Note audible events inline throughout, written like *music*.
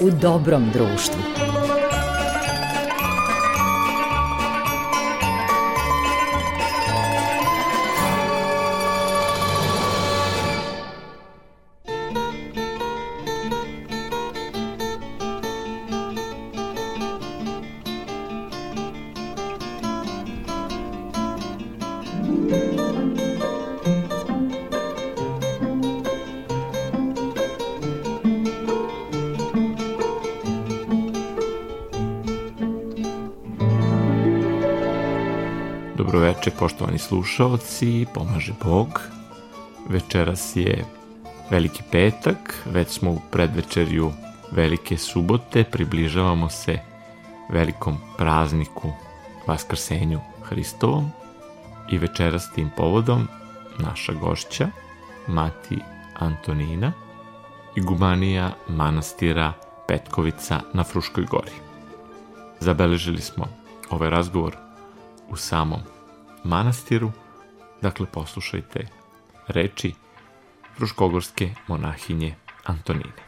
u dobrom društvu. Poštovani slušalci, pomaže Bog. Večeras je veliki petak, već smo u predvečerju velike subote, približavamo se velikom prazniku Vaskrsenju Hristovom i večeras tim povodom naša gošća, mati Antonina, igumanija manastira Petkovica na Fruškoj gori. Zabeležili smo ovaj razgovor u samom manastiru, dakle poslušajte reči fruškogorske monahinje Antonine.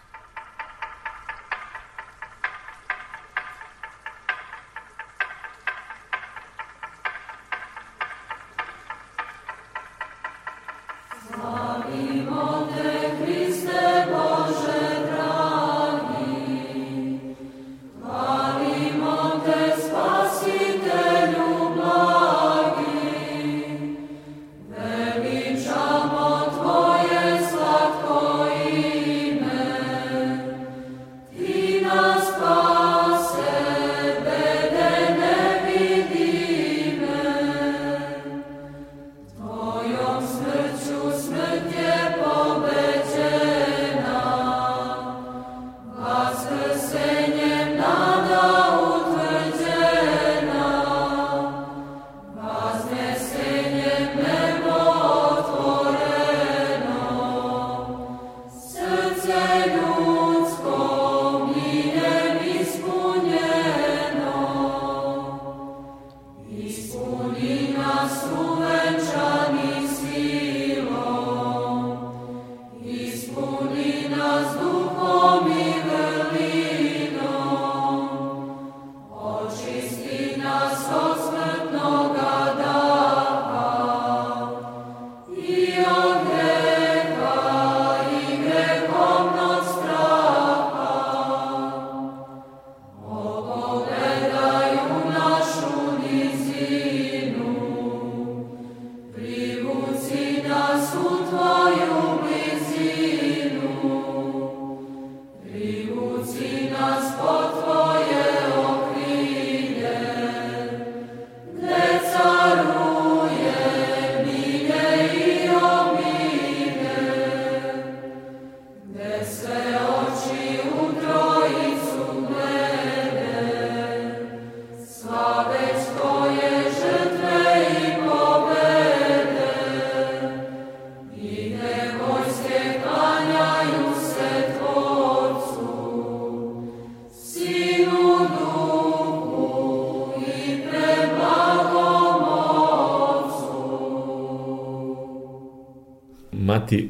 Mati,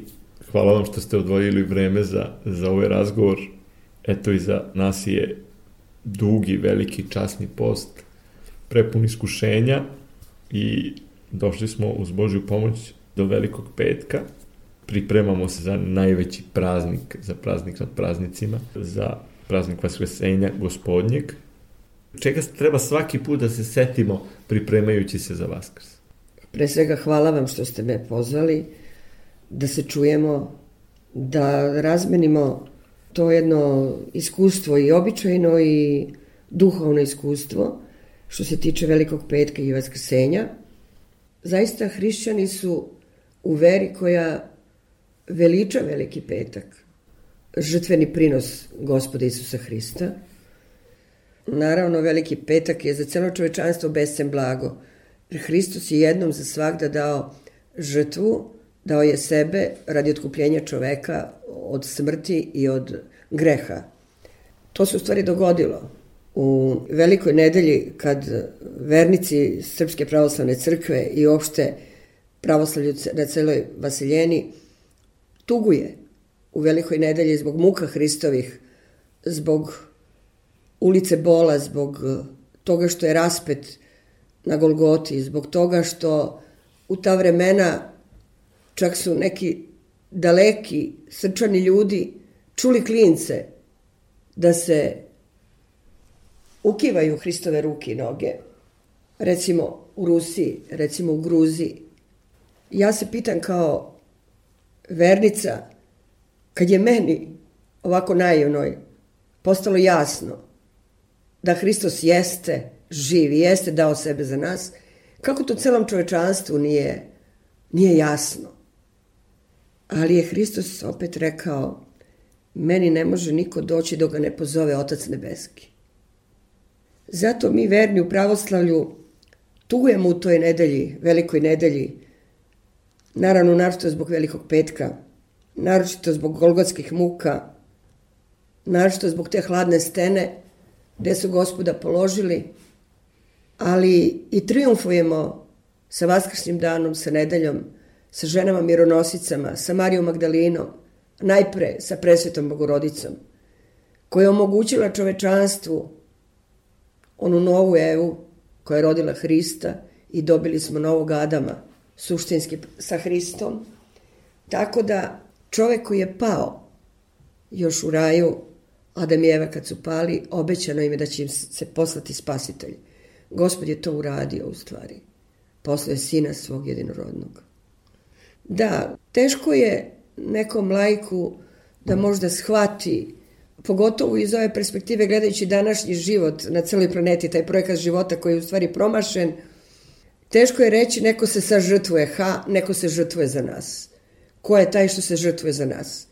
hvala vam što ste odvojili vreme za, za ovaj razgovor. Eto i za nas je dugi, veliki, časni post, prepun iskušenja i došli smo uz Božju pomoć do velikog petka. Pripremamo se za najveći praznik, za praznik nad praznicima, za praznik Vaskresenja gospodnjeg. Čega treba svaki put da se setimo pripremajući se za Vaskrs? Pre svega hvala vam što ste me pozvali da se čujemo, da razmenimo to jedno iskustvo i običajno i duhovno iskustvo što se tiče Velikog petka i Vaskrsenja. Zaista hrišćani su u veri koja veliča Veliki petak, žrtveni prinos gospoda Isusa Hrista. Naravno, Veliki petak je za celo čovečanstvo bescen blago, Hristos je jednom za svakda dao žrtvu Dao je sebe radi otkupljenja čoveka od smrti i od greha. To se u stvari dogodilo u velikoj nedelji kad vernici Srpske pravoslavne crkve i opšte pravoslavlju na celoj Vasiljeni tuguje u velikoj nedelji zbog muka Hristovih zbog ulice Bola, zbog toga što je raspet na Golgoti, zbog toga što u ta vremena čak su neki daleki, srčani ljudi čuli klince da se ukivaju Hristove ruke i noge, recimo u Rusiji, recimo u Gruziji. Ja se pitan kao vernica, kad je meni ovako naivnoj postalo jasno da Hristos jeste živ i jeste dao sebe za nas, kako to celom čovečanstvu nije, nije jasno. Ali je Hristos opet rekao, meni ne može niko doći dok ga ne pozove Otac Nebeski. Zato mi verni u pravoslavlju tugujemo u toj nedelji, velikoj nedelji, naravno naročito zbog velikog petka, naročito zbog golgotskih muka, naročito zbog te hladne stene gde su gospoda položili, ali i triumfujemo sa vaskršnjim danom, sa nedeljom, sa ženama mironosicama, sa Marijom Magdalinom, najpre sa presvetom Bogorodicom, koja je omogućila čovečanstvu onu novu Evu koja je rodila Hrista i dobili smo novog Adama, suštinski sa Hristom. Tako da čovek koji je pao još u raju, Adam i Eva kad su pali, obećano im je da će im se poslati spasitelj. Gospod je to uradio u stvari. Poslao je sina svog jedinorodnog. Da, teško je nekom lajku da možda shvati, pogotovo iz ove perspektive gledajući današnji život na celoj planeti, taj projekat života koji je u stvari promašen, teško je reći neko se sažrtvuje, ha, neko se žrtvuje za nas. Ko je taj što se žrtvuje za nas?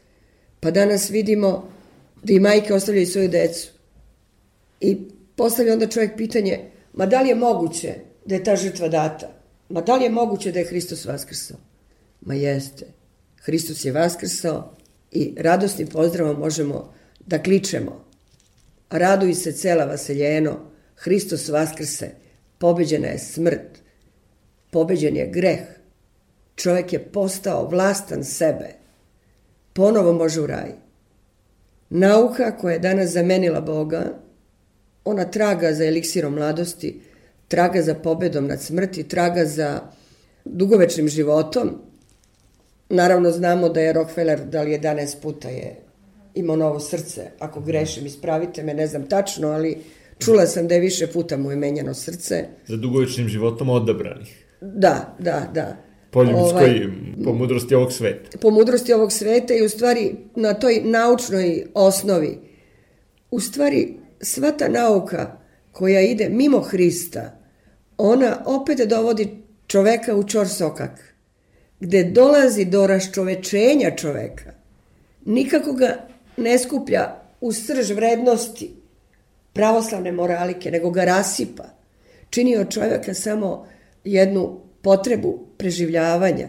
Pa danas vidimo da i majke ostavljaju svoju decu. I postavlja onda čovjek pitanje, ma da li je moguće da je ta žrtva data? Ma da li je moguće da je Hristos vaskrsao? Ma jeste. Hristos je vaskrsao i radosnim pozdravom možemo da kličemo. Raduj se cela vaseljeno, Hristos vaskrse, pobeđena je smrt, pobeđen je greh. Čovjek je postao vlastan sebe. Ponovo može u raj. Nauka koja je danas zamenila Boga, ona traga za eliksirom mladosti, traga za pobedom nad smrti, traga za dugovečnim životom. Naravno znamo da je Rockefeller, da li 11 puta je imao novo srce. Ako grešim, ispravite me, ne znam tačno, ali čula sam da je više puta mu je menjano srce. Za dugovečnim životom odabranih. Da, da, da po ljudskoj, ovaj, po mudrosti ovog sveta. Po mudrosti ovog sveta i u stvari na toj naučnoj osnovi. U stvari sva ta nauka koja ide mimo Hrista, ona opet dovodi čoveka u čor sokak, gde dolazi do raščovečenja čoveka. Nikako ga ne skuplja u srž vrednosti pravoslavne moralike, nego ga rasipa. Čini od čoveka samo jednu potrebu preživljavanja,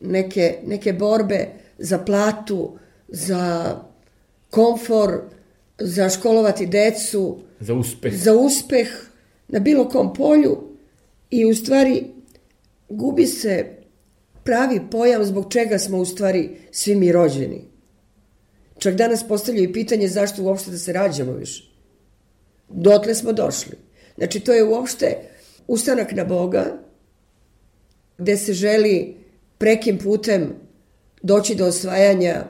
neke, neke borbe za platu, za komfor, za školovati decu, za uspeh. za uspeh na bilo kom polju i u stvari gubi se pravi pojam zbog čega smo u stvari svi mi rođeni. Čak danas postavljaju pitanje zašto uopšte da se rađamo više. Dotle smo došli. Znači, to je uopšte ustanak na Boga, gde se želi prekim putem doći do osvajanja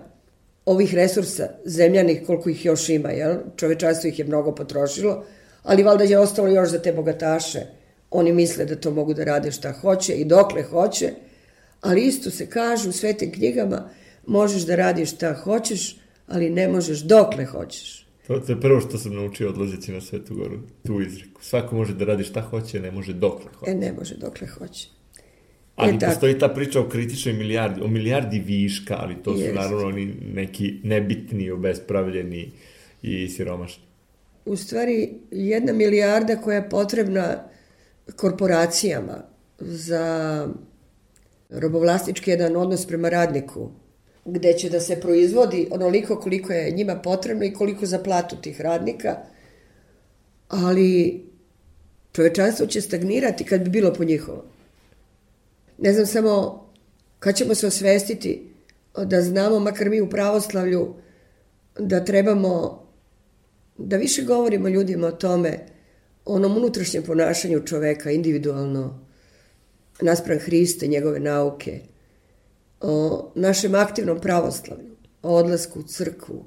ovih resursa zemljanih, koliko ih još ima, jel? Čovečanstvo ih je mnogo potrošilo, ali valjda je ostalo još za te bogataše. Oni misle da to mogu da rade šta hoće i dokle hoće, ali isto se kaže u svetim knjigama, možeš da radiš šta hoćeš, ali ne možeš dokle hoćeš. To, to je prvo što sam naučio odlazeći na Svetu Goru, tu izreku. Svako može da radi šta hoće, ne može dokle hoće. E, ne može dokle hoće. Ali e, postoji ta priča o kritičnoj milijardi, o milijardi viška, ali to Jest. su naravno oni neki nebitni, obespravljeni i siromašni. U stvari, jedna milijarda koja je potrebna korporacijama za robovlasnički jedan odnos prema radniku, gde će da se proizvodi onoliko koliko je njima potrebno i koliko za platu tih radnika, ali čovečanstvo će stagnirati kad bi bilo po njihovom. Ne znam samo kad ćemo se osvestiti da znamo, makar mi u pravoslavlju, da trebamo da više govorimo ljudima o tome, onom unutrašnjem ponašanju čoveka individualno, naspram Hrista i njegove nauke, o našem aktivnom pravoslavlju, o odlasku u crkvu,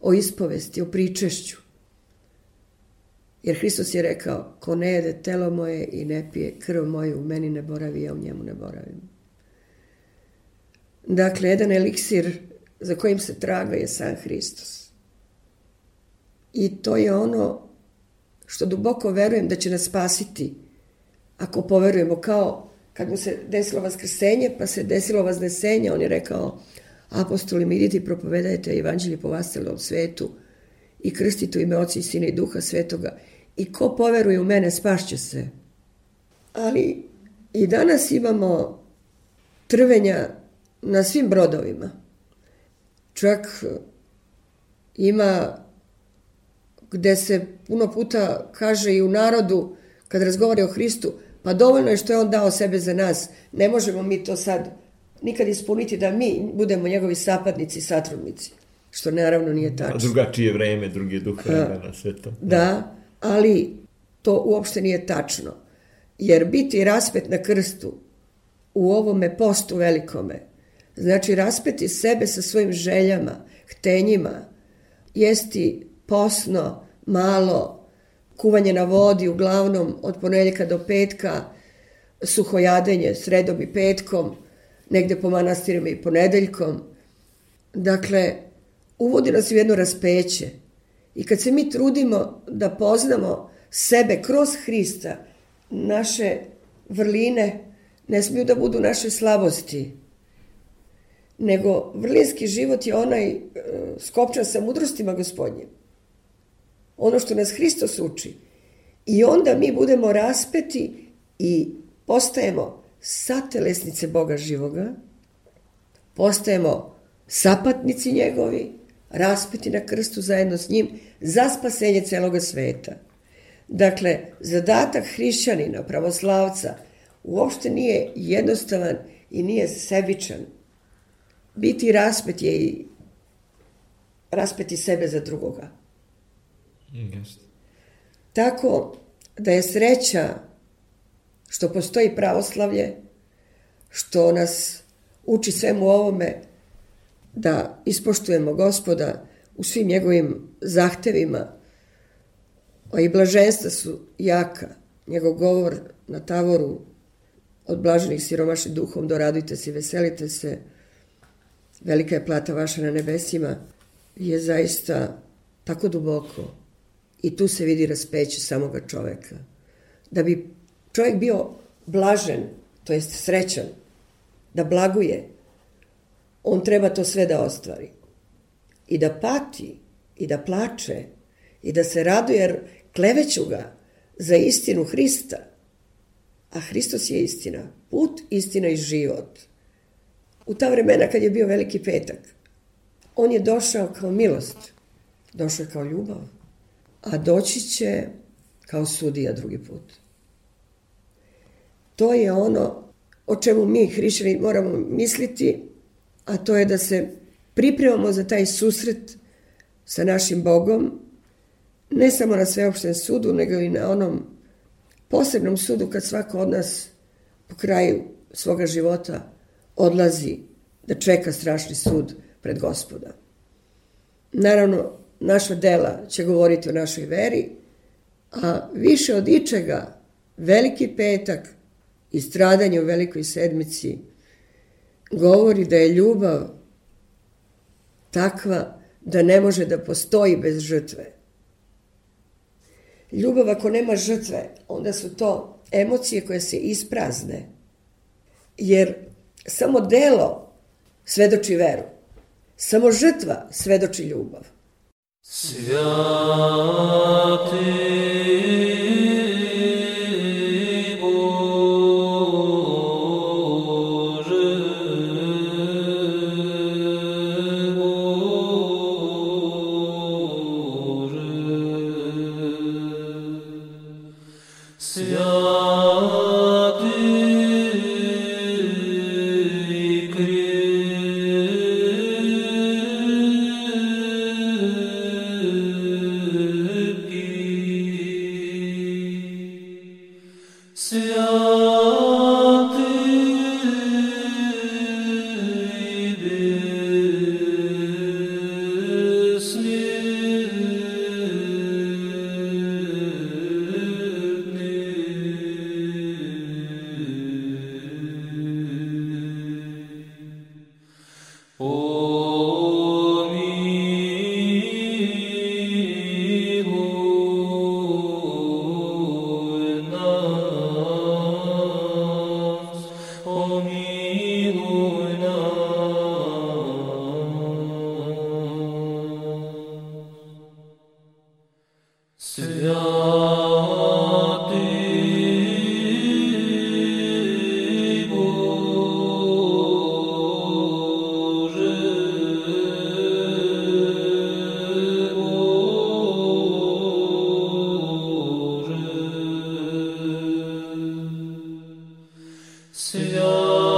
o ispovesti, o pričešću. Jer Hristos je rekao, ko ne jede telo moje i ne pije krv moju, u meni ne boravi, ja u njemu ne boravim. Dakle, jedan eliksir za kojim se traga je sam Hristos. I to je ono što duboko verujem da će nas spasiti ako poverujemo kao kad mu se desilo vaskrsenje, pa se desilo vaznesenje, on je rekao, apostoli, mi idite i propovedajte evanđelje po vas celom svetu i krstite u ime Oca i Sina i Duha Svetoga. I ko poveruje u mene, spašće se. Ali i danas imamo trvenja na svim brodovima. Čak ima gde se puno puta kaže i u narodu, kad razgovori o Hristu, pa dovoljno je što je on dao sebe za nas. Ne možemo mi to sad nikad ispuniti da mi budemo njegovi sapadnici, satrudnici. Što naravno nije tačno. Drugačije vreme, drugi duh vremena, sve to. Da, ali to uopšte nije tačno. Jer biti raspet na krstu u ovome postu velikome, znači raspeti sebe sa svojim željama, htenjima, jesti posno, malo, kuvanje na vodi uglavnom od ponedeljka do petka, suhojadenje sredom i petkom, negde po manastirima i ponedeljkom. Dakle, uvodi nas u jedno raspeće. I kad se mi trudimo da poznamo sebe kroz Hrista, naše vrline ne smiju da budu naše slabosti, nego vrlinski život je onaj e, skopčan sa mudrostima gospodnjim. Ono što nas Hristos uči. I onda mi budemo raspeti i postajemo satelesnice Boga živoga, postajemo sapatnici njegovi, raspeti na krstu zajedno s njim za spasenje celoga sveta. Dakle, zadatak hrišćanina, pravoslavca, uopšte nije jednostavan i nije sebičan. Biti raspet je i raspeti sebe za drugoga. Yes. Tako da je sreća što postoji pravoslavlje, što nas uči svemu ovome da ispoštujemo gospoda u svim njegovim zahtevima, a i blaženstva su jaka. Njegov govor na tavoru od blaženih siromašnih duhom doradujte se i veselite se, velika je plata vaša na nebesima, je zaista tako duboko i tu se vidi raspeće samoga čoveka. Da bi čovjek bio blažen, to jest srećan, da blaguje, on treba to sve da ostvari. I da pati, i da plače, i da se raduje, jer kleveću ga za istinu Hrista. A Hristos je istina, put, istina i život. U ta vremena kad je bio veliki petak, on je došao kao milost, došao je kao ljubav, a doći će kao sudija drugi put. To je ono o čemu mi hrišćani moramo misliti, a to je da se pripremamo za taj susret sa našim Bogom, ne samo na sveopšten sudu, nego i na onom posebnom sudu kad svako od nas po kraju svoga života odlazi da čeka strašni sud pred gospoda. Naravno, naša dela će govoriti o našoj veri, a više od ičega veliki petak i stradanje u velikoj sedmici govori da je ljubav takva da ne može da postoji bez žrtve. Ljubav ako nema žrtve, onda su to emocije koje se isprazne. Jer samo delo svedoči veru. Samo žrtva svedoči ljubav. Святый 強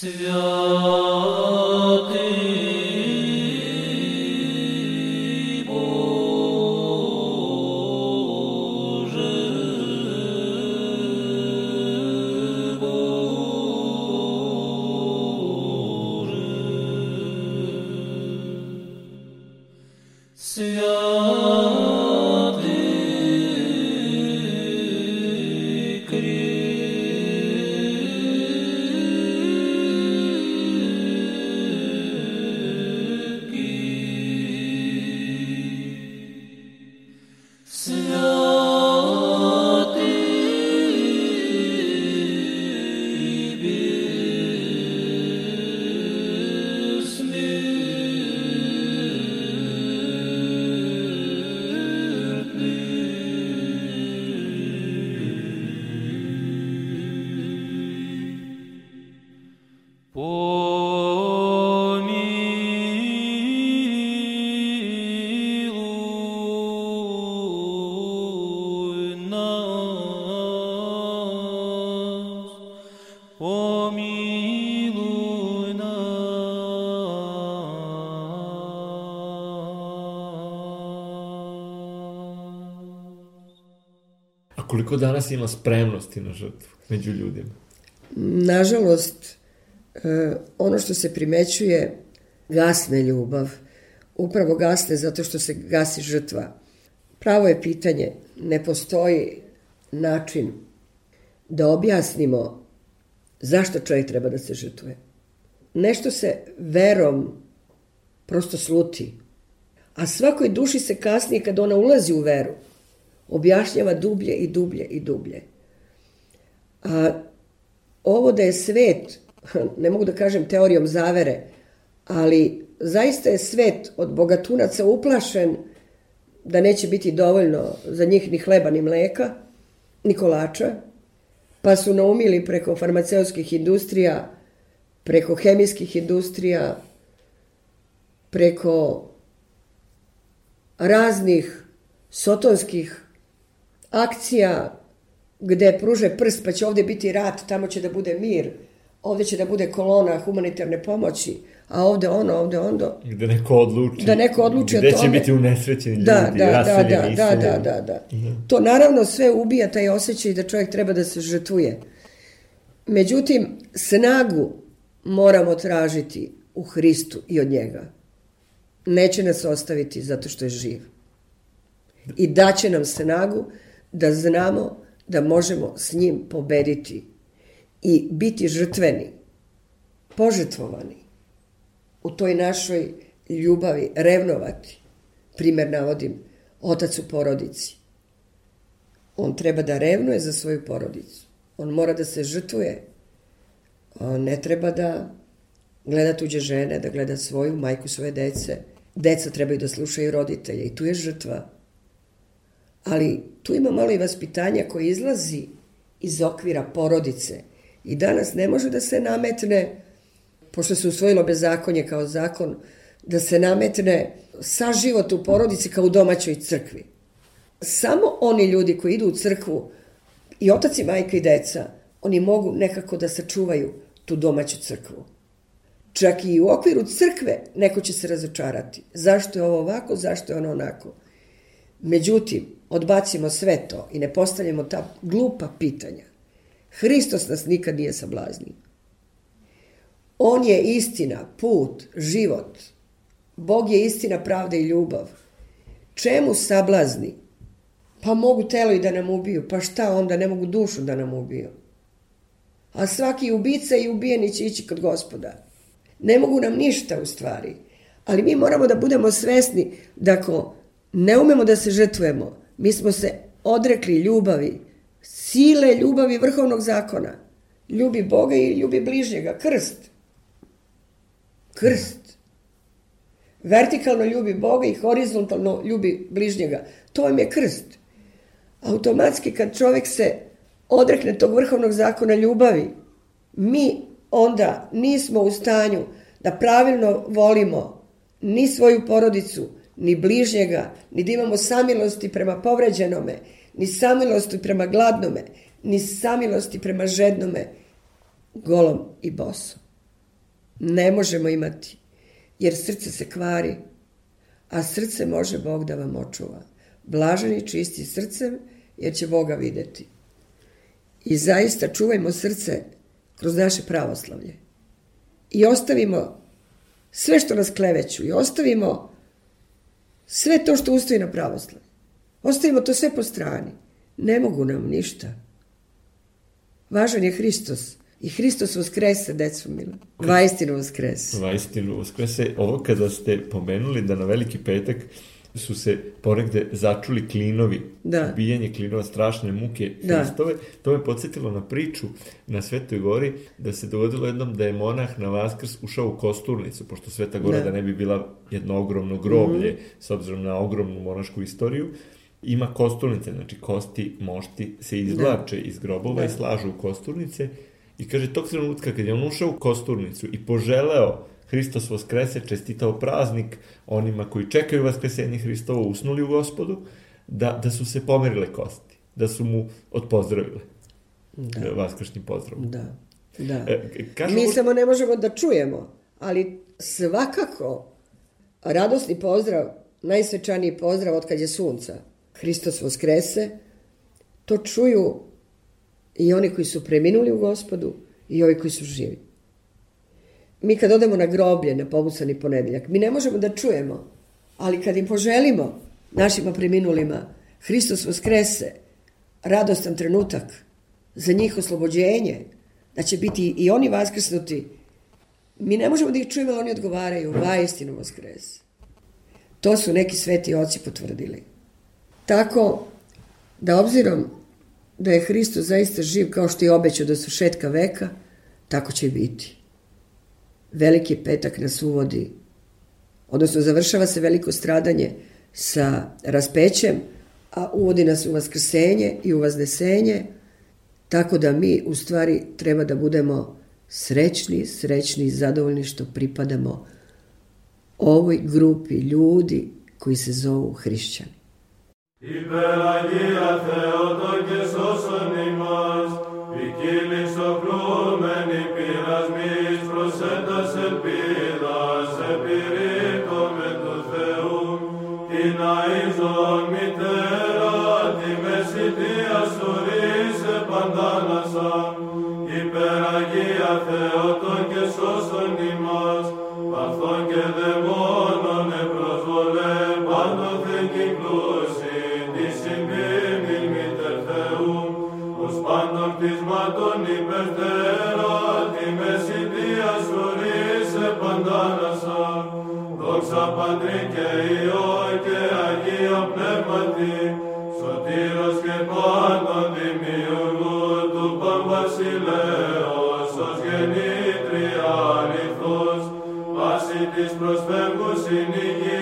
Sur koliko danas ima spremnosti na žrtvu među ljudima? Nažalost, e, ono što se primećuje, gasne ljubav, upravo gasne zato što se gasi žrtva. Pravo je pitanje, ne postoji način da objasnimo zašto čovjek treba da se žrtvuje. Nešto se verom prosto sluti, a svakoj duši se kasnije kad ona ulazi u veru, objašnjava dublje i dublje i dublje. A ovo da je svet, *laughs* ne mogu da kažem teorijom zavere, ali zaista je svet od bogatunaca uplašen da neće biti dovoljno za njih ni hleba ni mleka, ni kolača, pa su naumili preko farmaceutskih industrija, preko hemijskih industrija, preko raznih sotonskih akcija gde pruže prst pa će ovde biti rat, tamo će da bude mir, ovde će da bude kolona humanitarne pomoći, a ovde ono, ovde ondo. Gde neko odluči. Da neko odluči gde o tome. će biti unesrećeni ljudi, da, da, da, raseljeni, da, da, da, da, da. To naravno sve ubija taj osjećaj da čovjek treba da se žrtvuje. Međutim, snagu moramo tražiti u Hristu i od njega. Neće nas ostaviti zato što je živ. I daće nam snagu da znamo da možemo s njim pobediti i biti žrtveni, požrtvovani u toj našoj ljubavi, revnovati. Primer navodim, otac u porodici. On treba da revnuje za svoju porodicu. On mora da se žrtvuje. On ne treba da gleda tuđe žene, da gleda svoju majku, svoje dece. Deca trebaju da slušaju roditelje i tu je žrtva. Ali tu ima malo i vaspitanja koje izlazi iz okvira porodice. I danas ne može da se nametne, pošto se usvojilo bezakonje kao zakon, da se nametne saživot u porodici kao u domaćoj crkvi. Samo oni ljudi koji idu u crkvu, i otac i majka i deca, oni mogu nekako da sačuvaju tu domaću crkvu. Čak i u okviru crkve neko će se razočarati. Zašto je ovo ovako, zašto je ono onako. Međutim, odbacimo sve to i ne postavljamo ta glupa pitanja. Hristos nas nikad nije sablaznio. On je istina, put, život. Bog je istina, pravda i ljubav. Čemu sablazni? Pa mogu telo i da nam ubiju. Pa šta onda, ne mogu dušu da nam ubiju. A svaki ubica i ubijeni će ići kod gospoda. Ne mogu nam ništa u stvari. Ali mi moramo da budemo svesni da ako ne umemo da se žrtvujemo, mi smo se odrekli ljubavi, sile ljubavi vrhovnog zakona. Ljubi Boga i ljubi bližnjega. Krst. Krst. Vertikalno ljubi Boga i horizontalno ljubi bližnjega. To vam je krst. Automatski kad čovjek se odrekne tog vrhovnog zakona ljubavi, mi onda nismo u stanju da pravilno volimo ni svoju porodicu, ni bližnjega, ni da imamo samilosti prema povređenome, ni samilosti prema gladnome, ni samilosti prema žednome, golom i bosom. Ne možemo imati, jer srce se kvari, a srce može Bog da vam očuva. Blaženi čisti srcem, jer će Boga videti. I zaista čuvajmo srce kroz naše pravoslavlje. I ostavimo sve što nas kleveću i ostavimo sve to što ustoji na pravoslavlje. Ostavimo to sve po strani. Ne mogu nam ništa. Važan je Hristos. I Hristos vaskrese, decu mila. Vaistinu vaskrese. Vaistinu uskrese. Ovo kada ste pomenuli da na Veliki petak su se ponegde začuli klinovi, Da. ubijanje klinova, strašne muke Da. Hristove. To me podsjetilo na priču na Svetoj gori, da se dogodilo jednom da je monah na Vaskrs ušao u kosturnicu, pošto Sveta gora da, Da. ne bi bila jedno ogromno groblje, s obzirom na ogromnu monašku istoriju, ima kosturnice, znači kosti, mošti se izvlače iz grobova Da. i slažu u kosturnice i kaže, tog trenutka kad je on ušao u kosturnicu i poželeo Hristos vaskrese, čestitao praznik onima koji čekaju vaskresenje Hristovo, usnuli u gospodu, da, da su se pomerile kosti, da su mu odpozdravile da. vaskršnjim pozdravom. Da, da. E, kažu, Mi samo ne možemo da čujemo, ali svakako radosni pozdrav, najsvečaniji pozdrav od kad je sunca, Hristos vaskrese, to čuju i oni koji su preminuli u gospodu i ovi koji su živi. Mi kad odemo na groblje na pomucani ponedeljak, mi ne možemo da čujemo, ali kad im poželimo, našima preminulima, Hristos vaskrese, radostan trenutak za njih oslobođenje, da će biti i oni vaskrsnuti, mi ne možemo da ih čujemo, oni odgovaraju, vajestinu vaskrese. To su neki sveti oci potvrdili. Tako da obzirom da je Hristos zaista živ kao što je obećao da su šetka veka, tako će i biti veliki petak nas uvodi, odnosno završava se veliko stradanje sa raspećem, a uvodi nas u vaskrsenje i u vaznesenje, tako da mi u stvari treba da budemo srećni, srećni i zadovoljni što pripadamo ovoj grupi ljudi koji se zovu hrišćani. I Πατρί και Υιό και Αγίο Πνεύματι, σωτήρος και πάντων δημιουργού του Παμβασιλέως, ως γεννήτρια αληθώς, πάση της προσφεύγους in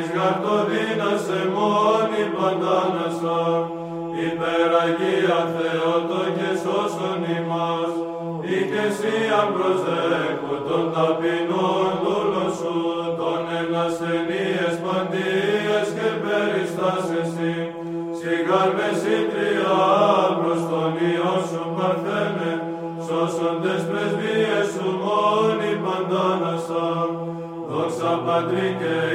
έχεις γαρτοδίνας μόνη παντάνασα, υπεραγία Θεότο και σώσον ημάς, ή και εσύ απροσδέχου των ταπεινών δούλων σου, των ενασθενείες παντίες και περιστάσεις σιγάρ μεσήτρια προς τον Υιό σου παρθένε, σώσοντες πρεσβείες σου μόνοι παντάνασα, δόξα Πατρί και Υιό και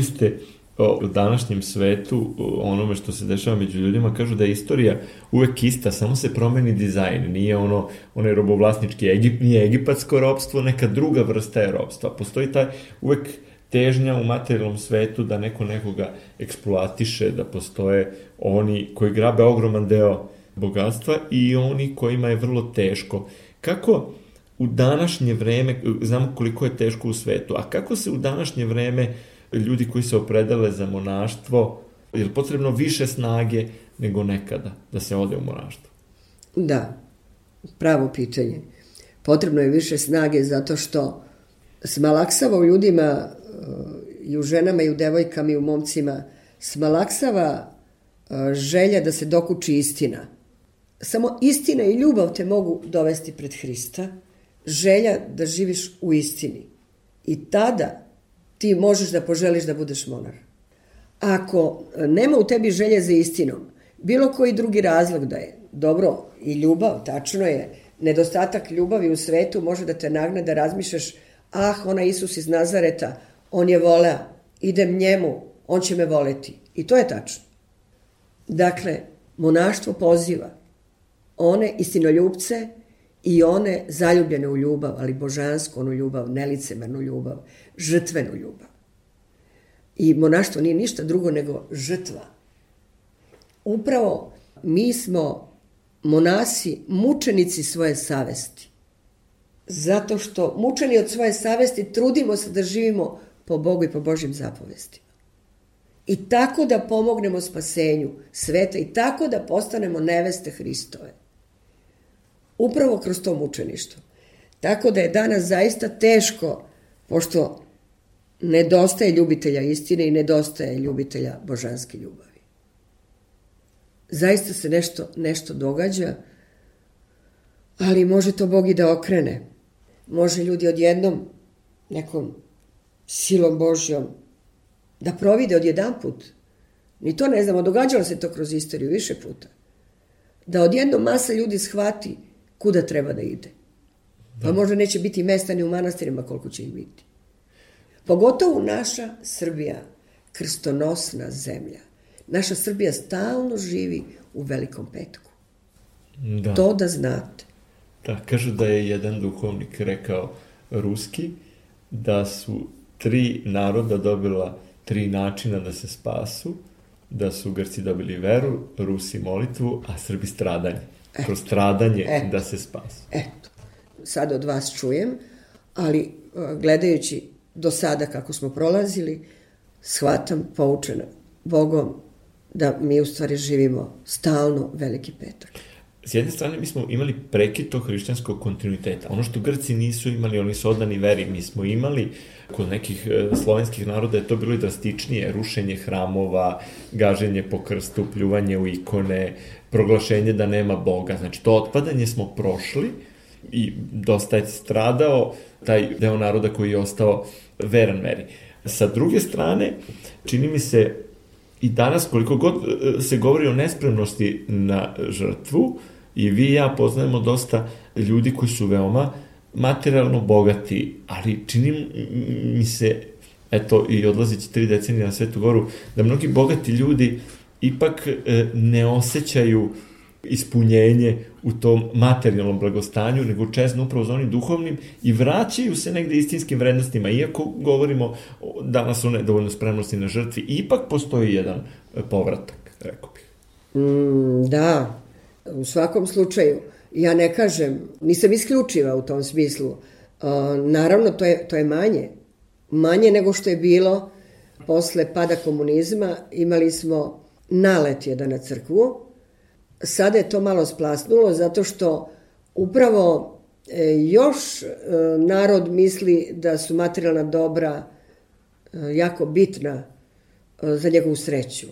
Govorili ste o današnjem svetu, onome što se dešava među ljudima, kažu da je istorija uvek ista, samo se promeni dizajn, nije ono, onaj robovlasnički Egip, nije egipatsko robstvo, neka druga vrsta je robstva. Postoji taj uvek težnja u materijalnom svetu da neko nekoga eksploatiše, da postoje oni koji grabe ogroman deo bogatstva i oni kojima je vrlo teško. Kako u današnje vreme, znamo koliko je teško u svetu, a kako se u današnje vreme ljudi koji se opredele za monaštvo, je li potrebno više snage nego nekada da se ode u monaštvo? Da, pravo pitanje. Potrebno je više snage zato što smalaksava u ljudima i u ženama i u devojkama i u momcima smalaksava e, želja da se dokuči istina. Samo istina i ljubav te mogu dovesti pred Hrista, želja da živiš u istini. I tada ti možeš da poželiš da budeš monar. Ako nema u tebi želje za istinom, bilo koji drugi razlog da je dobro i ljubav, tačno je, nedostatak ljubavi u svetu može da te nagne da razmišljaš ah, ona Isus iz Nazareta, on je voleo, idem njemu, on će me voleti. I to je tačno. Dakle, monaštvo poziva one istinoljubce i one zaljubljene u ljubav, ali božansku onu ljubav, nelicemernu ljubav, žrtvenu ljubav. I monaštvo nije ništa drugo nego žrtva. Upravo mi smo monasi, mučenici svoje savesti. Zato što mučeni od svoje savesti trudimo se da živimo po Bogu i po Božim zapovestima. I tako da pomognemo spasenju sveta i tako da postanemo neveste Hristove. Upravo kroz to mučeništvo. Tako da je danas zaista teško, pošto nedostaje ljubitelja istine i nedostaje ljubitelja božanske ljubavi. Zaista se nešto, nešto događa, ali može to Bog i da okrene. Može ljudi odjednom nekom silom Božjom da provide odjedan put. Ni to ne znamo, događalo se to kroz istoriju više puta. Da odjednom masa ljudi shvati kuda treba da ide. Pa da. možda neće biti mesta ni u manastirima koliko će ih biti. Pogotovo naša Srbija, krstonosna zemlja. Naša Srbija stalno živi u velikom petku. Da. To da znate. Da, kažu da je jedan duhovnik rekao ruski, da su tri naroda dobila tri načina da se spasu, da su Grci dobili veru, Rusi molitvu, a Srbi stradanje. Eto. Kroz stradanje Eto. da se spasu. Eto. Sad od vas čujem, ali e, gledajući do sada kako smo prolazili, shvatam poučena Bogom da mi u stvari živimo stalno veliki petak. S jedne strane mi smo imali prekid tog hrišćanskog kontinuiteta. Ono što Grci nisu imali, oni su odani veri. Mi smo imali kod nekih e, slovenskih naroda je to bilo i drastičnije, rušenje hramova, gaženje po krstu, pljuvanje u ikone, proglašenje da nema Boga. Znači, to otpadanje smo prošli i dosta je stradao taj deo naroda koji je ostao veran veri. Sa druge strane, čini mi se i danas koliko god e, se govori o nespremnosti na žrtvu, i vi i ja poznajemo dosta ljudi koji su veoma materijalno bogati, ali čini mi se, eto, i odlazići tri decenije na Svetu Goru, da mnogi bogati ljudi ipak e, ne osjećaju ispunjenje u tom materijalnom blagostanju, nego čezno upravo za onim duhovnim i vraćaju se negde istinskim vrednostima. Iako govorimo danas o nedovoljno spremnosti na žrtvi, ipak postoji jedan e, povratak, rekao bih. Mm, da, u svakom slučaju. Ja ne kažem, nisam isključiva u tom smislu. Uh, naravno, to je, to je manje. Manje nego što je bilo posle pada komunizma. Imali smo nalet jedan na crkvu. Sada je to malo splasnulo zato što upravo e, još e, narod misli da su materijalna dobra e, jako bitna za njegovu sreću.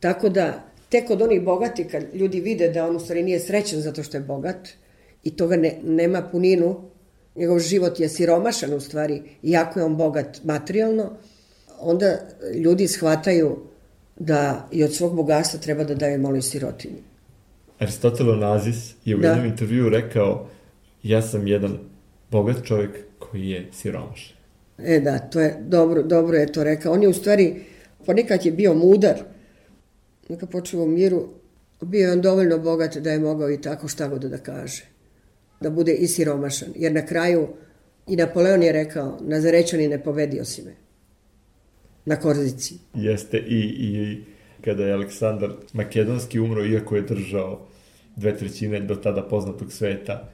Tako da tek od onih bogati, kad ljudi vide da on u stvari nije srećan zato što je bogat i toga ne, nema puninu, njegov život je siromašan u stvari, iako je on bogat materijalno, onda ljudi shvataju da i od svog bogatstva treba da daje malo i sirotinji. Aristotel Onazis je u da. jednom intervju rekao ja sam jedan bogat čovjek koji je siromašan. E da, to je dobro, dobro je to rekao. On je u stvari, ponekad je bio mudar, neka počeva u miru, bio je on dovoljno bogat da je mogao i tako šta god da kaže. Da bude i siromašan. Jer na kraju i Napoleon je rekao, Nazarećani ne povedio si me. Na Korzici. Jeste i, i kada je Aleksandar Makedonski umro, iako je držao dve trećine do tada poznatog sveta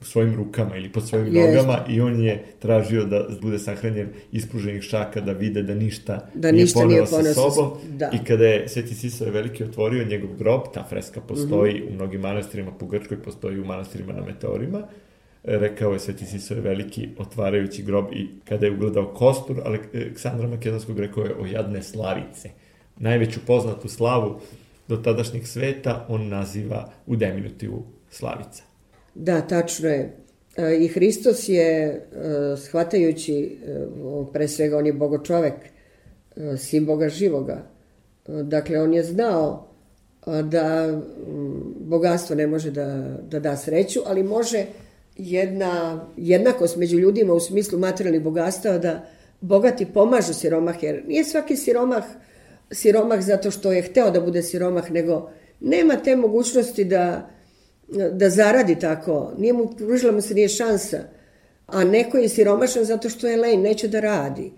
svojim rukama ili pod svojim Jest. nogama i on je tražio da bude sahranjen ispruženih šaka da vide da ništa Da nije ništa poneo nije sa poneo sa sobom da. i kada je Sveti Sisoje Veliki otvorio njegov grob, ta freska postoji Mhm. u mnogim manastirima po Grčkoj, postoji u manastirima na meteorima, rekao je Sveti Sisoje Veliki otvarajući grob i kada je ugledao kostur Aleksandra Makedonskog rekao je o jadne slavice. Najveću poznatu slavu do tadašnjeg sveta on naziva u diminutivu slavica. Da, tačno je. E, I Hristos je, e, shvatajući, e, pre svega on je bogočovek, sin Boga živoga. Dakle, on je znao da bogatstvo ne može da, da da sreću, ali može jedna jednakost među ljudima u smislu materijalnih bogatstava da bogati pomažu siromah, jer nije svaki siromah siromah zato što je hteo da bude siromah, nego nema te mogućnosti da da zaradi tako, nije mu, pružila mu se nije šansa, a neko je siromašan zato što je lenj, neće da radi.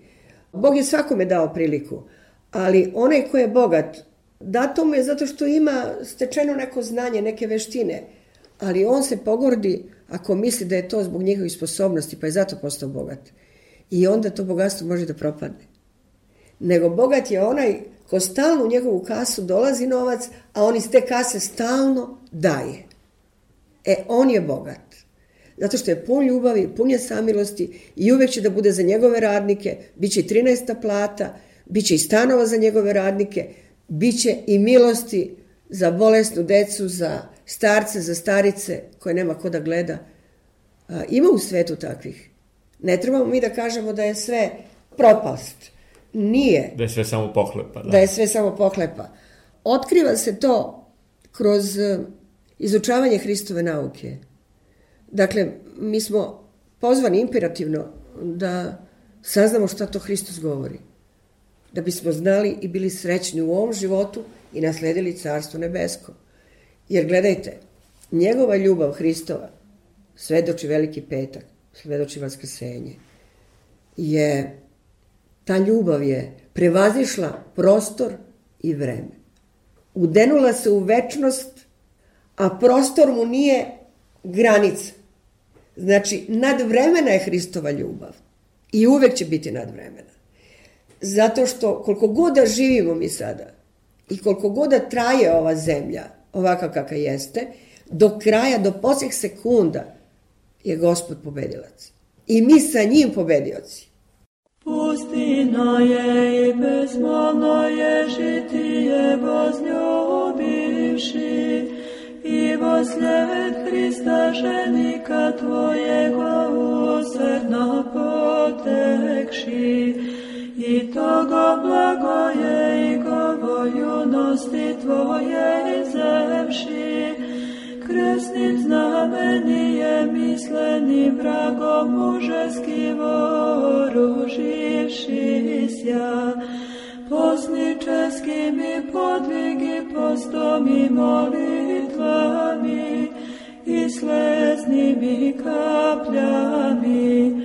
Bog je svakome dao priliku, ali onaj ko je bogat, dato mu je zato što ima stečeno neko znanje, neke veštine, ali on se pogordi ako misli da je to zbog njegovih sposobnosti, pa je zato postao bogat. I onda to bogatstvo može da propadne. Nego bogat je onaj ko stalno u njegovu kasu dolazi novac, a on iz te kase stalno daje. E, on je bogat. Zato što je pun ljubavi, pun je samilosti i uvek će da bude za njegove radnike, bit će i 13. plata, bit će i stanova za njegove radnike, bit će i milosti za bolesnu decu, za starce, za starice koje nema ko da gleda. A, ima u svetu takvih. Ne trebamo mi da kažemo da je sve propast. Nije Da je sve samo pohlepa. Da, da je sve samo pohlepa. Otkriva se to kroz izučavanje Hristove nauke. Dakle, mi smo pozvani imperativno da saznamo šta to Hristos govori. Da bismo znali i bili srećni u ovom životu i nasledili Carstvo nebesko. Jer gledajte, njegova ljubav Hristova, svedoči veliki petak, svedoči vaskrsenje, je, ta ljubav je prevazišla prostor i vreme. Udenula se u večnost, a prostor mu nije granica. Znači, nadvremena je Hristova ljubav. I uvek će biti nadvremena. Zato što koliko god da živimo mi sada i koliko god da traje ova zemlja, ovaka kakva jeste, do kraja, do posljednjih sekunda je gospod pobedilac. I mi sa njim pobedioci. Pustina je i bezmolno je žitije возлюбивши, i vosled Hrista ženika Tvojega usrdno potekši, i togo blago je i govo junosti Tvoje zemši, kresnim znamenijem misleni vragom mužeski voruživši sja, posničeskim i podvigi postom i molitvami i sleznim i kapljami.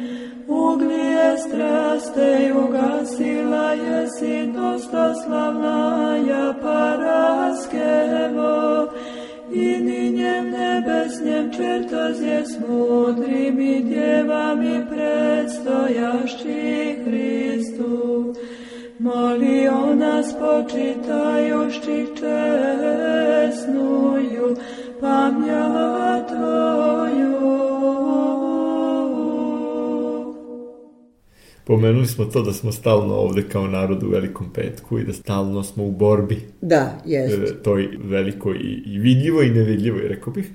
Uglije straste ugasila jesi dosta slavna ja paraskevo i ninjem nebesnjem čertozje s mudrim i djevami predstojašći Hristu. Moli o nas počitajušćih česnuju pamja Tvoju. Pomenuli smo to da smo stalno ovde kao narod u velikom petku i da stalno smo u borbi Da, jest. e, toj velikoj i, i vidljivoj i nevidljivoj, rekao bih.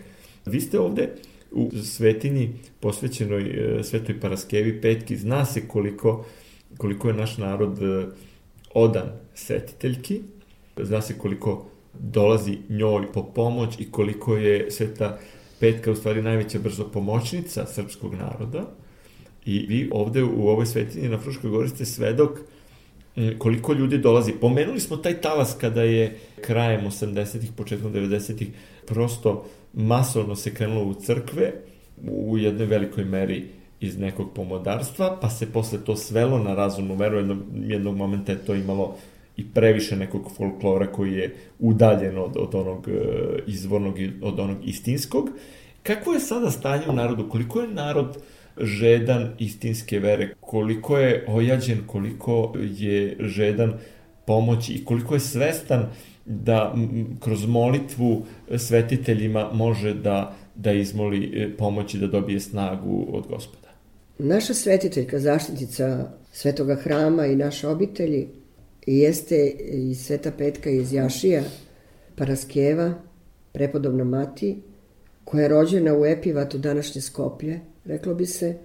Vi ste ovde u svetinji posvećenoj e, Svetoj Paraskevi petki, zna se koliko, koliko je naš narod e, odan svetiteljki, zna se koliko dolazi njoj po pomoć i koliko je Sveta Petka u stvari najveća brzo pomoćnica srpskog naroda. I vi ovde u ovoj svetinji na Fruškoj gori ste svedok m, koliko ljudi dolazi. Pomenuli smo taj talas kada je krajem 80-ih, početkom 90-ih prosto masovno se krenulo u crkve u jednoj velikoj meri iz nekog pomodarstva, pa se posle to svelo na razumnu meru, jednog, jednog momenta je to imalo i previše nekog folklora koji je udaljen od, od onog e, izvornog i od onog istinskog. Kako je sada stanje u narodu? Koliko je narod žedan istinske vere? Koliko je ojađen? Koliko je žedan pomoći i koliko je svestan da kroz molitvu svetiteljima može da, da izmoli e, pomoći da dobije snagu od gospoda? Naša svetiteljka, zaštitnica svetoga hrama i naše obitelji jeste i Sveta Petka iz Jašija, Paraskeva, prepodobna mati, koja je rođena u Epivatu današnje Skoplje, reklo bi se,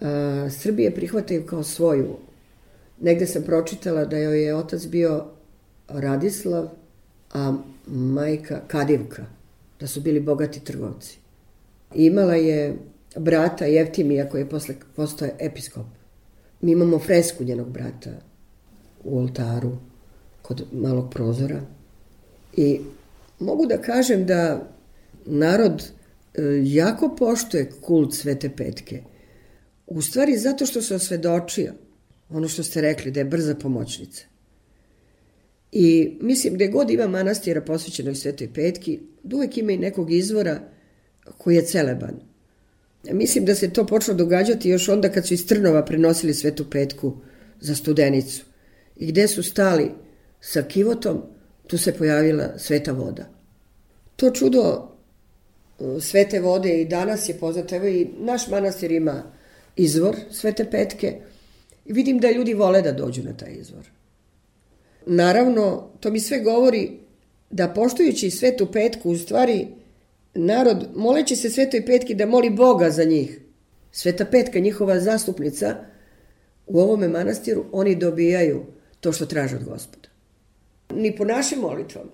a, Srbije prihvataju kao svoju. Negde sam pročitala da joj je otac bio Radislav, a majka Kadivka, da su bili bogati trgovci. Imala je brata Jevtimija koji je posle postao episkop. Mi imamo fresku njenog brata u oltaru kod malog prozora i mogu da kažem da narod e, jako poštuje kult Svete Petke. U stvari zato što se osvedočio ono što ste rekli, da je brza pomoćnica. I mislim, gde god ima manastira posvećenoj Svetoj Petki, da uvek ima i nekog izvora koji je celeban. Mislim da se to počelo događati još onda kad su iz Trnova prenosili Svetu Petku za studenicu. I gde su stali sa kivotom, tu se pojavila sveta voda. To čudo e, svete vode i danas je poznato. Evo i naš manastir ima izvor Svete Petke i vidim da ljudi vole da dođu na taj izvor. Naravno, to mi sve govori da poštujući svetu petku, u stvari, narod, moleći se svetoj petki da moli Boga za njih. Sveta petka, njihova zastupnica, u ovome manastiru oni dobijaju to što traže od gospoda. Ni po našim molitvama.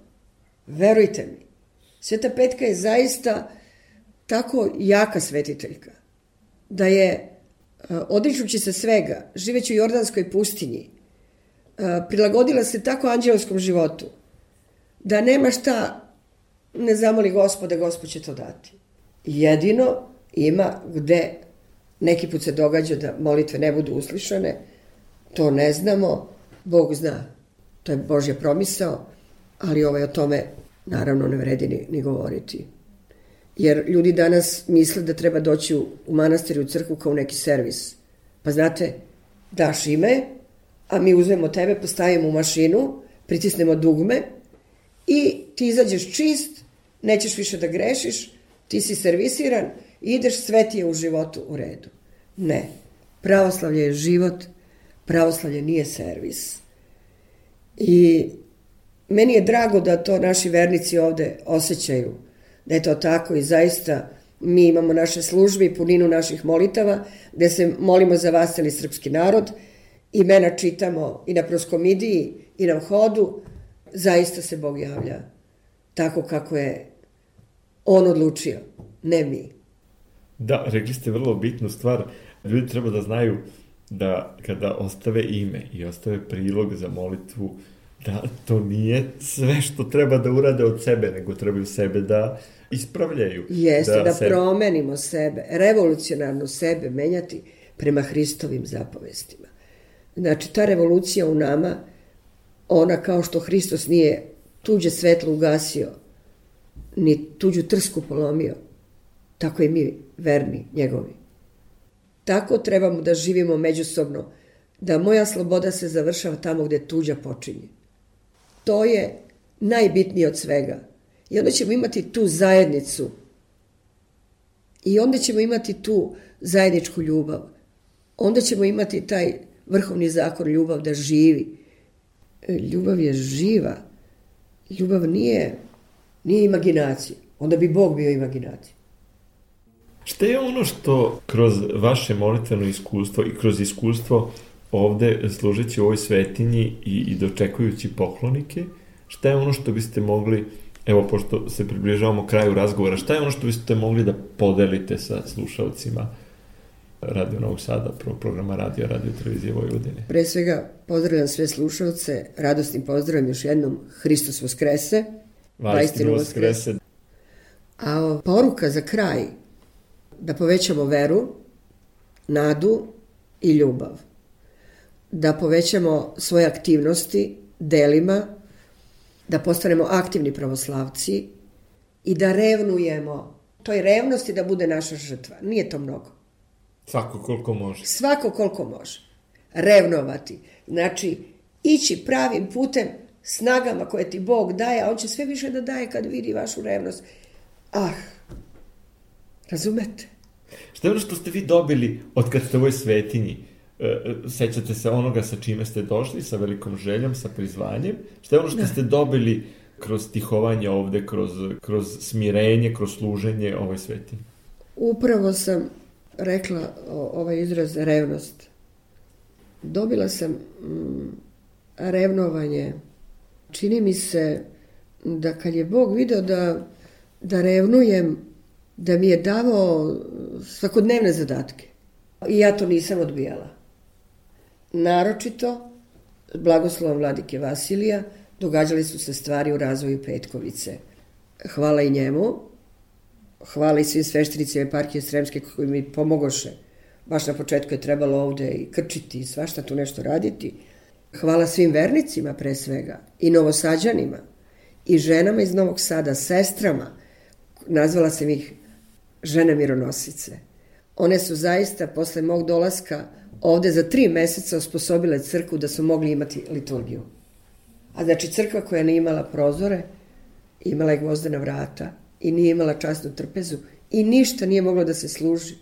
Verujte mi. Sveta petka je zaista tako jaka svetiteljka da je e, odričući se svega, živeći u Jordanskoj pustinji, prilagodila se tako anđelskom životu, da nema šta ne zamoli gospode, gospod će to dati. Jedino ima gde neki put se događa da molitve ne budu uslišane, to ne znamo, Bog zna. To je Božja promisao, ali ovaj o tome naravno ne vredi ni, ni govoriti. Jer ljudi danas misle da treba doći u, u manastir i u crkvu kao neki servis. Pa znate, daš ime, a mi uzmemo tebe, postavimo u mašinu, pritisnemo dugme i ti izađeš čist, nećeš više da grešiš, ti si servisiran ideš, sve ti je u životu u redu. Ne. Pravoslavlje je život, pravoslavlje nije servis. I meni je drago da to naši vernici ovde osjećaju, da je to tako i zaista mi imamo naše službe i puninu naših molitava, gde se molimo za vas celi srpski narod, imena čitamo i na proskomidiji i na hodu, zaista se Bog javlja tako kako je on odlučio, ne mi. Da, rekli ste vrlo bitnu stvar. Ljudi treba da znaju da kada ostave ime i ostave prilog za molitvu, da to nije sve što treba da urade od sebe, nego trebaju sebe da ispravljaju. Jeste, da, da sebe... promenimo sebe, revolucionarno sebe menjati prema Hristovim zapovestima. Znači, ta revolucija u nama, ona kao što Hristos nije tuđe svetlo ugasio, ni tuđu trsku polomio, tako i mi, verni njegovi. Tako trebamo da živimo međusobno, da moja sloboda se završava tamo gde tuđa počinje. To je najbitnije od svega. I onda ćemo imati tu zajednicu. I onda ćemo imati tu zajedničku ljubav. Onda ćemo imati taj vrhovni zakon ljubav da živi. E, ljubav je živa. Ljubav nije, nije imaginacija. Onda bi Bog bio imaginacija. Šta je ono što kroz vaše molitveno iskustvo i kroz iskustvo ovde služeći u ovoj svetinji i, i dočekujući poklonike, šta je ono što biste mogli, evo pošto se približavamo kraju razgovora, šta je ono što biste mogli da podelite sa slušalcima Radio Novog Sada, pro programa Radio, Radio Televizije Vojvodine. Pre svega pozdravljam sve slušalce, radosnim pozdravom još jednom Hristos Voskrese. Vajstinu Voskrese. A poruka za kraj, da povećamo veru, nadu i ljubav. Da povećamo svoje aktivnosti delima, da postanemo aktivni pravoslavci i da revnujemo. To je revnost i da bude naša žrtva. Nije to mnogo. Svako koliko može. Svako koliko može. Revnovati. Znači, ići pravim putem snagama koje ti Bog daje, a on će sve više da daje kad vidi vašu revnost. Ah, razumete? Šta je ono što ste vi dobili od kad ste u ovoj svetinji? E, e, sećate se onoga sa čime ste došli, sa velikom željom, sa prizvanjem? Šta je ono što da. ste dobili kroz stihovanje ovde, kroz, kroz smirenje, kroz služenje ovoj svetinji? Upravo sam rekla ovaj izraz revnost. Dobila sam mm, revnovanje. Čini mi se da kad je Bog video da, da revnujem, da mi je davao svakodnevne zadatke. I ja to nisam odbijala. Naročito, blagoslovom vladike Vasilija, događali su se stvari u razvoju Petkovice. Hvala i njemu, hvala i svim sveštenicima eparhije Sremske koji mi pomogoše. Baš na početku je trebalo ovde i krčiti i svašta tu nešto raditi. Hvala svim vernicima pre svega i novosađanima i ženama iz Novog Sada, sestrama. Nazvala sam ih žene mironosice. One su zaista posle mog dolaska ovde za tri meseca osposobile crkvu da su mogli imati liturgiju. A znači crkva koja nije imala prozore, imala je gvozdena vrata i nije imala časnu trpezu i ništa nije moglo da se služi.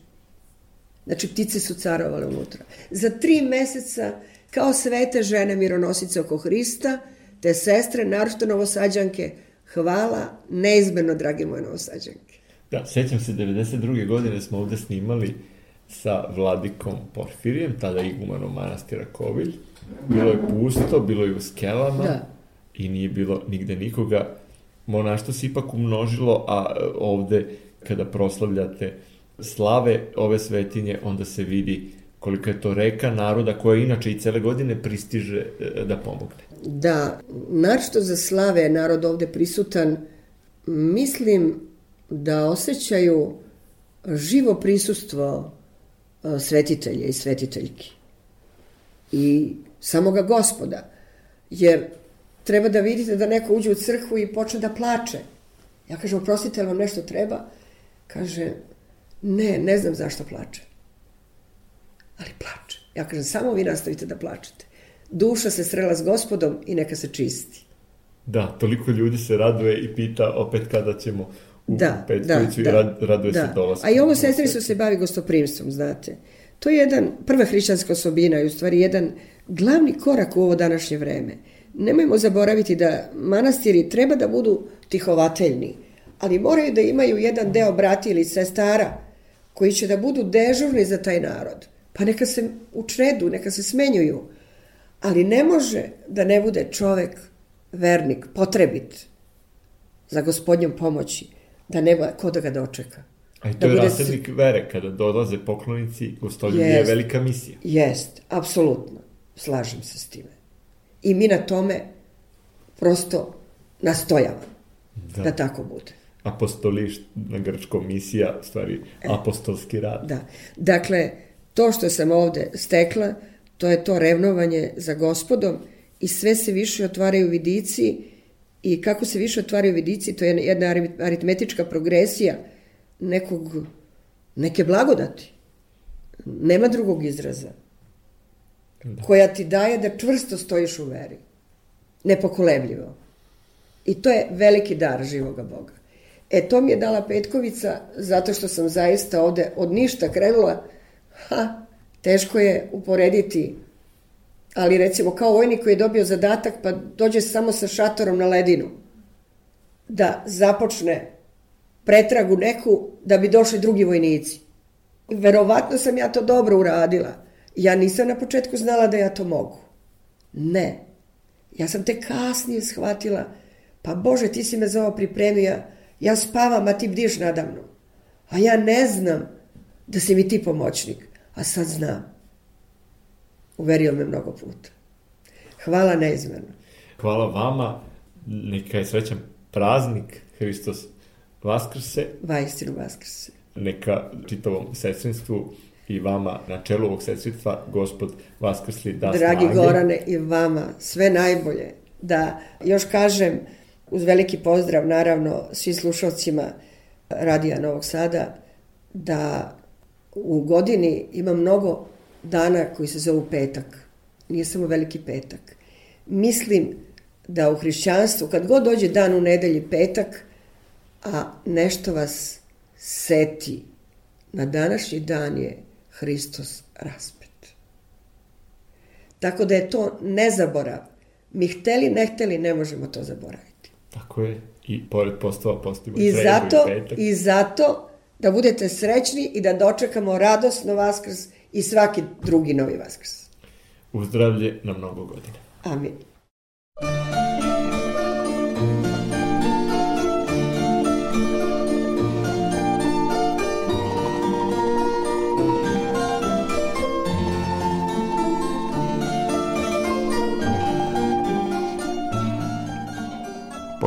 Znači ptice su carovale unutra. Za tri meseca kao svete žene mironosice oko Hrista, te sestre, naročito novosađanke, hvala neizmjerno, drage moje novosađanke. Da, sećam se, 92. godine smo ovde snimali sa vladikom Porfirijem, tada igumanom manastira Kovilj. Bilo je pusto, bilo je u skelama da. i nije bilo nigde nikoga. Monašto se ipak umnožilo, a e, ovde kada proslavljate slave ove svetinje, onda se vidi koliko je to reka naroda koja inače i cele godine pristiže e, da pomogne. Da, našto za slave je narod ovde prisutan, mislim da osjećaju živo prisustvo e, svetitelja i svetiteljki i samoga gospoda. Jer treba da vidite da neko uđe u crkvu i počne da plače. Ja kažem, oprostite, vam nešto treba? Kaže, ne, ne znam zašto plače. Ali plače. Ja kažem, samo vi nastavite da plačete. Duša se srela s gospodom i neka se čisti. Da, toliko ljudi se raduje i pita opet kada ćemo u da, Petkoviću da, i rad, raduje da. se dolazku. A i ovo su se bavi gostoprimstvom, znate. To je jedan, prva hrišćanska osobina i u stvari jedan glavni korak u ovo današnje vreme. Nemojmo zaboraviti da manastiri treba da budu tihovateljni, ali moraju da imaju jedan deo brati ili sestara koji će da budu dežurni za taj narod. Pa neka se učredu, neka se smenjuju. Ali ne može da ne bude čovek vernik, potrebit za gospodnjom pomoći da nema ko da ga dočeka. A i to da je rasadnik s... vere, kada dolaze poklonici, gostoljublje je velika misija. Jest, apsolutno. Slažem se s time. I mi na tome prosto nastojavamo da, da tako bude. Apostoliš na grčkom misija, stvari e, apostolski rad. Da. Dakle, to što sam ovde stekla, to je to revnovanje za gospodom i sve se više otvaraju vidici I kako se više otvaraju vidici, to je jedna aritmetička progresija nekog, neke blagodati. Nema drugog izraza. Da. Koja ti daje da čvrsto stojiš u veri. Nepokolebljivo. I to je veliki dar živoga Boga. E, to mi je dala Petkovica zato što sam zaista ovde od ništa krenula. Ha, teško je uporediti ali recimo kao vojnik koji je dobio zadatak pa dođe samo sa šatorom na ledinu da započne pretragu neku da bi došli drugi vojnici. Verovatno sam ja to dobro uradila. Ja nisam na početku znala da ja to mogu. Ne. Ja sam te kasnije shvatila, pa Bože, ti si me za ovo pripremio, ja spavam, a ti bdiš nadamno. A ja ne znam da si mi ti pomoćnik, a sad znam. Uverio me mnogo puta. Hvala neizmjerno. Hvala vama. Neka je srećan praznik Hristos Vaskrse. Vajstinu Vaskrse. Neka čitavom sestrinstvu i vama na čelu ovog sestrinstva gospod Vaskrsli da Dragi snage. Gorane i vama sve najbolje da još kažem, uz veliki pozdrav naravno svim slušalcima Radija Novog Sada, da u godini ima mnogo dana koji se zovu petak. Nije samo veliki petak. Mislim da u hrišćanstvu, kad god dođe dan u nedelji petak, a nešto vas seti, na današnji dan je Hristos raspet. Tako da je to nezaborav. Mi hteli, ne hteli, ne možemo to zaboraviti. Tako je. I pored postava postavimo I zato, i petak. I zato da budete srećni i da dočekamo radosno Vaskrs i svaki drugi novi Vaskrs. Uzdravlje na mnogo godina. Amin.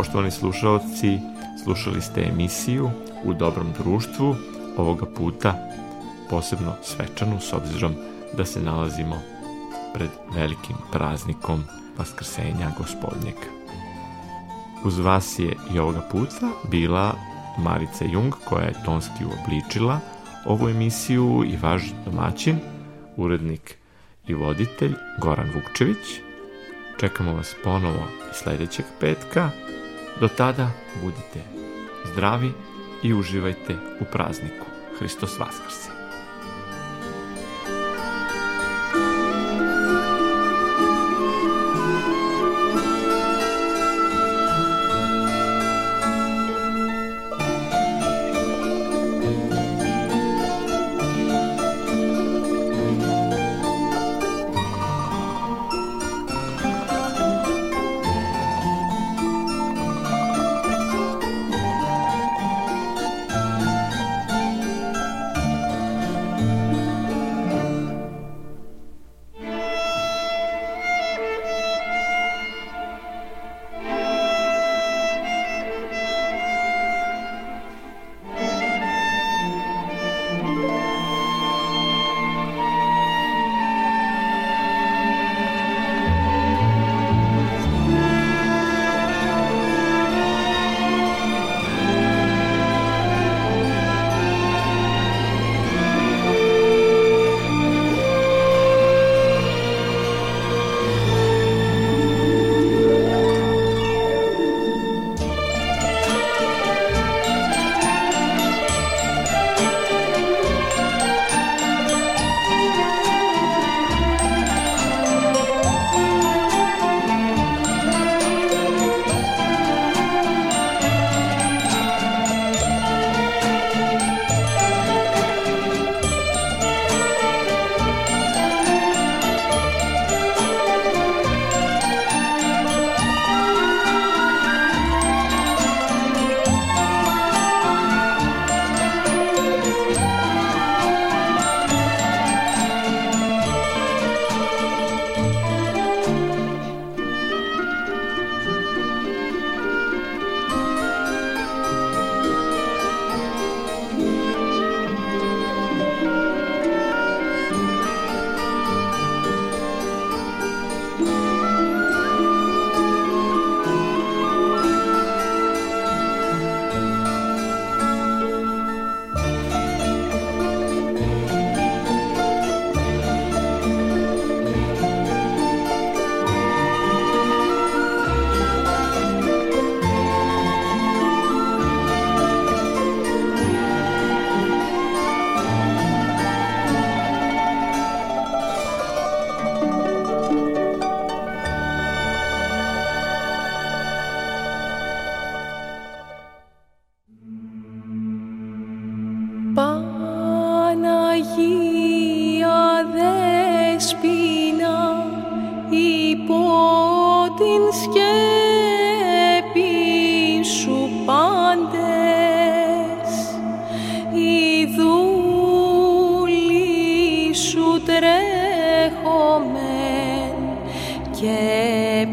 Poštovani slušaoci, slušali ste emisiju U dobrom društvu, ovoga puta posebno svečanu s obzirom da se nalazimo pred velikim praznikom Vaskrsenja gospodnjeg. Uz vas je i ovoga puta bila Marica Jung koja je tonski uobličila ovu emisiju i vaš domaćin, urednik i voditelj Goran Vukčević. Čekamo vas ponovo sledećeg petka. Do tada budite zdravi i uživajte u prazniku. Hristos Vaskrse!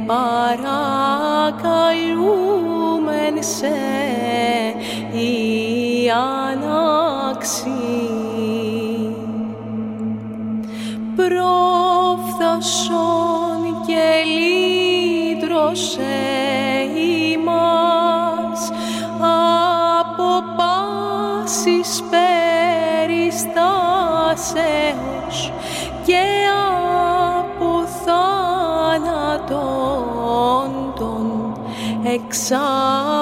παρακαλούμεν σε η ανάξη προφθασόν song.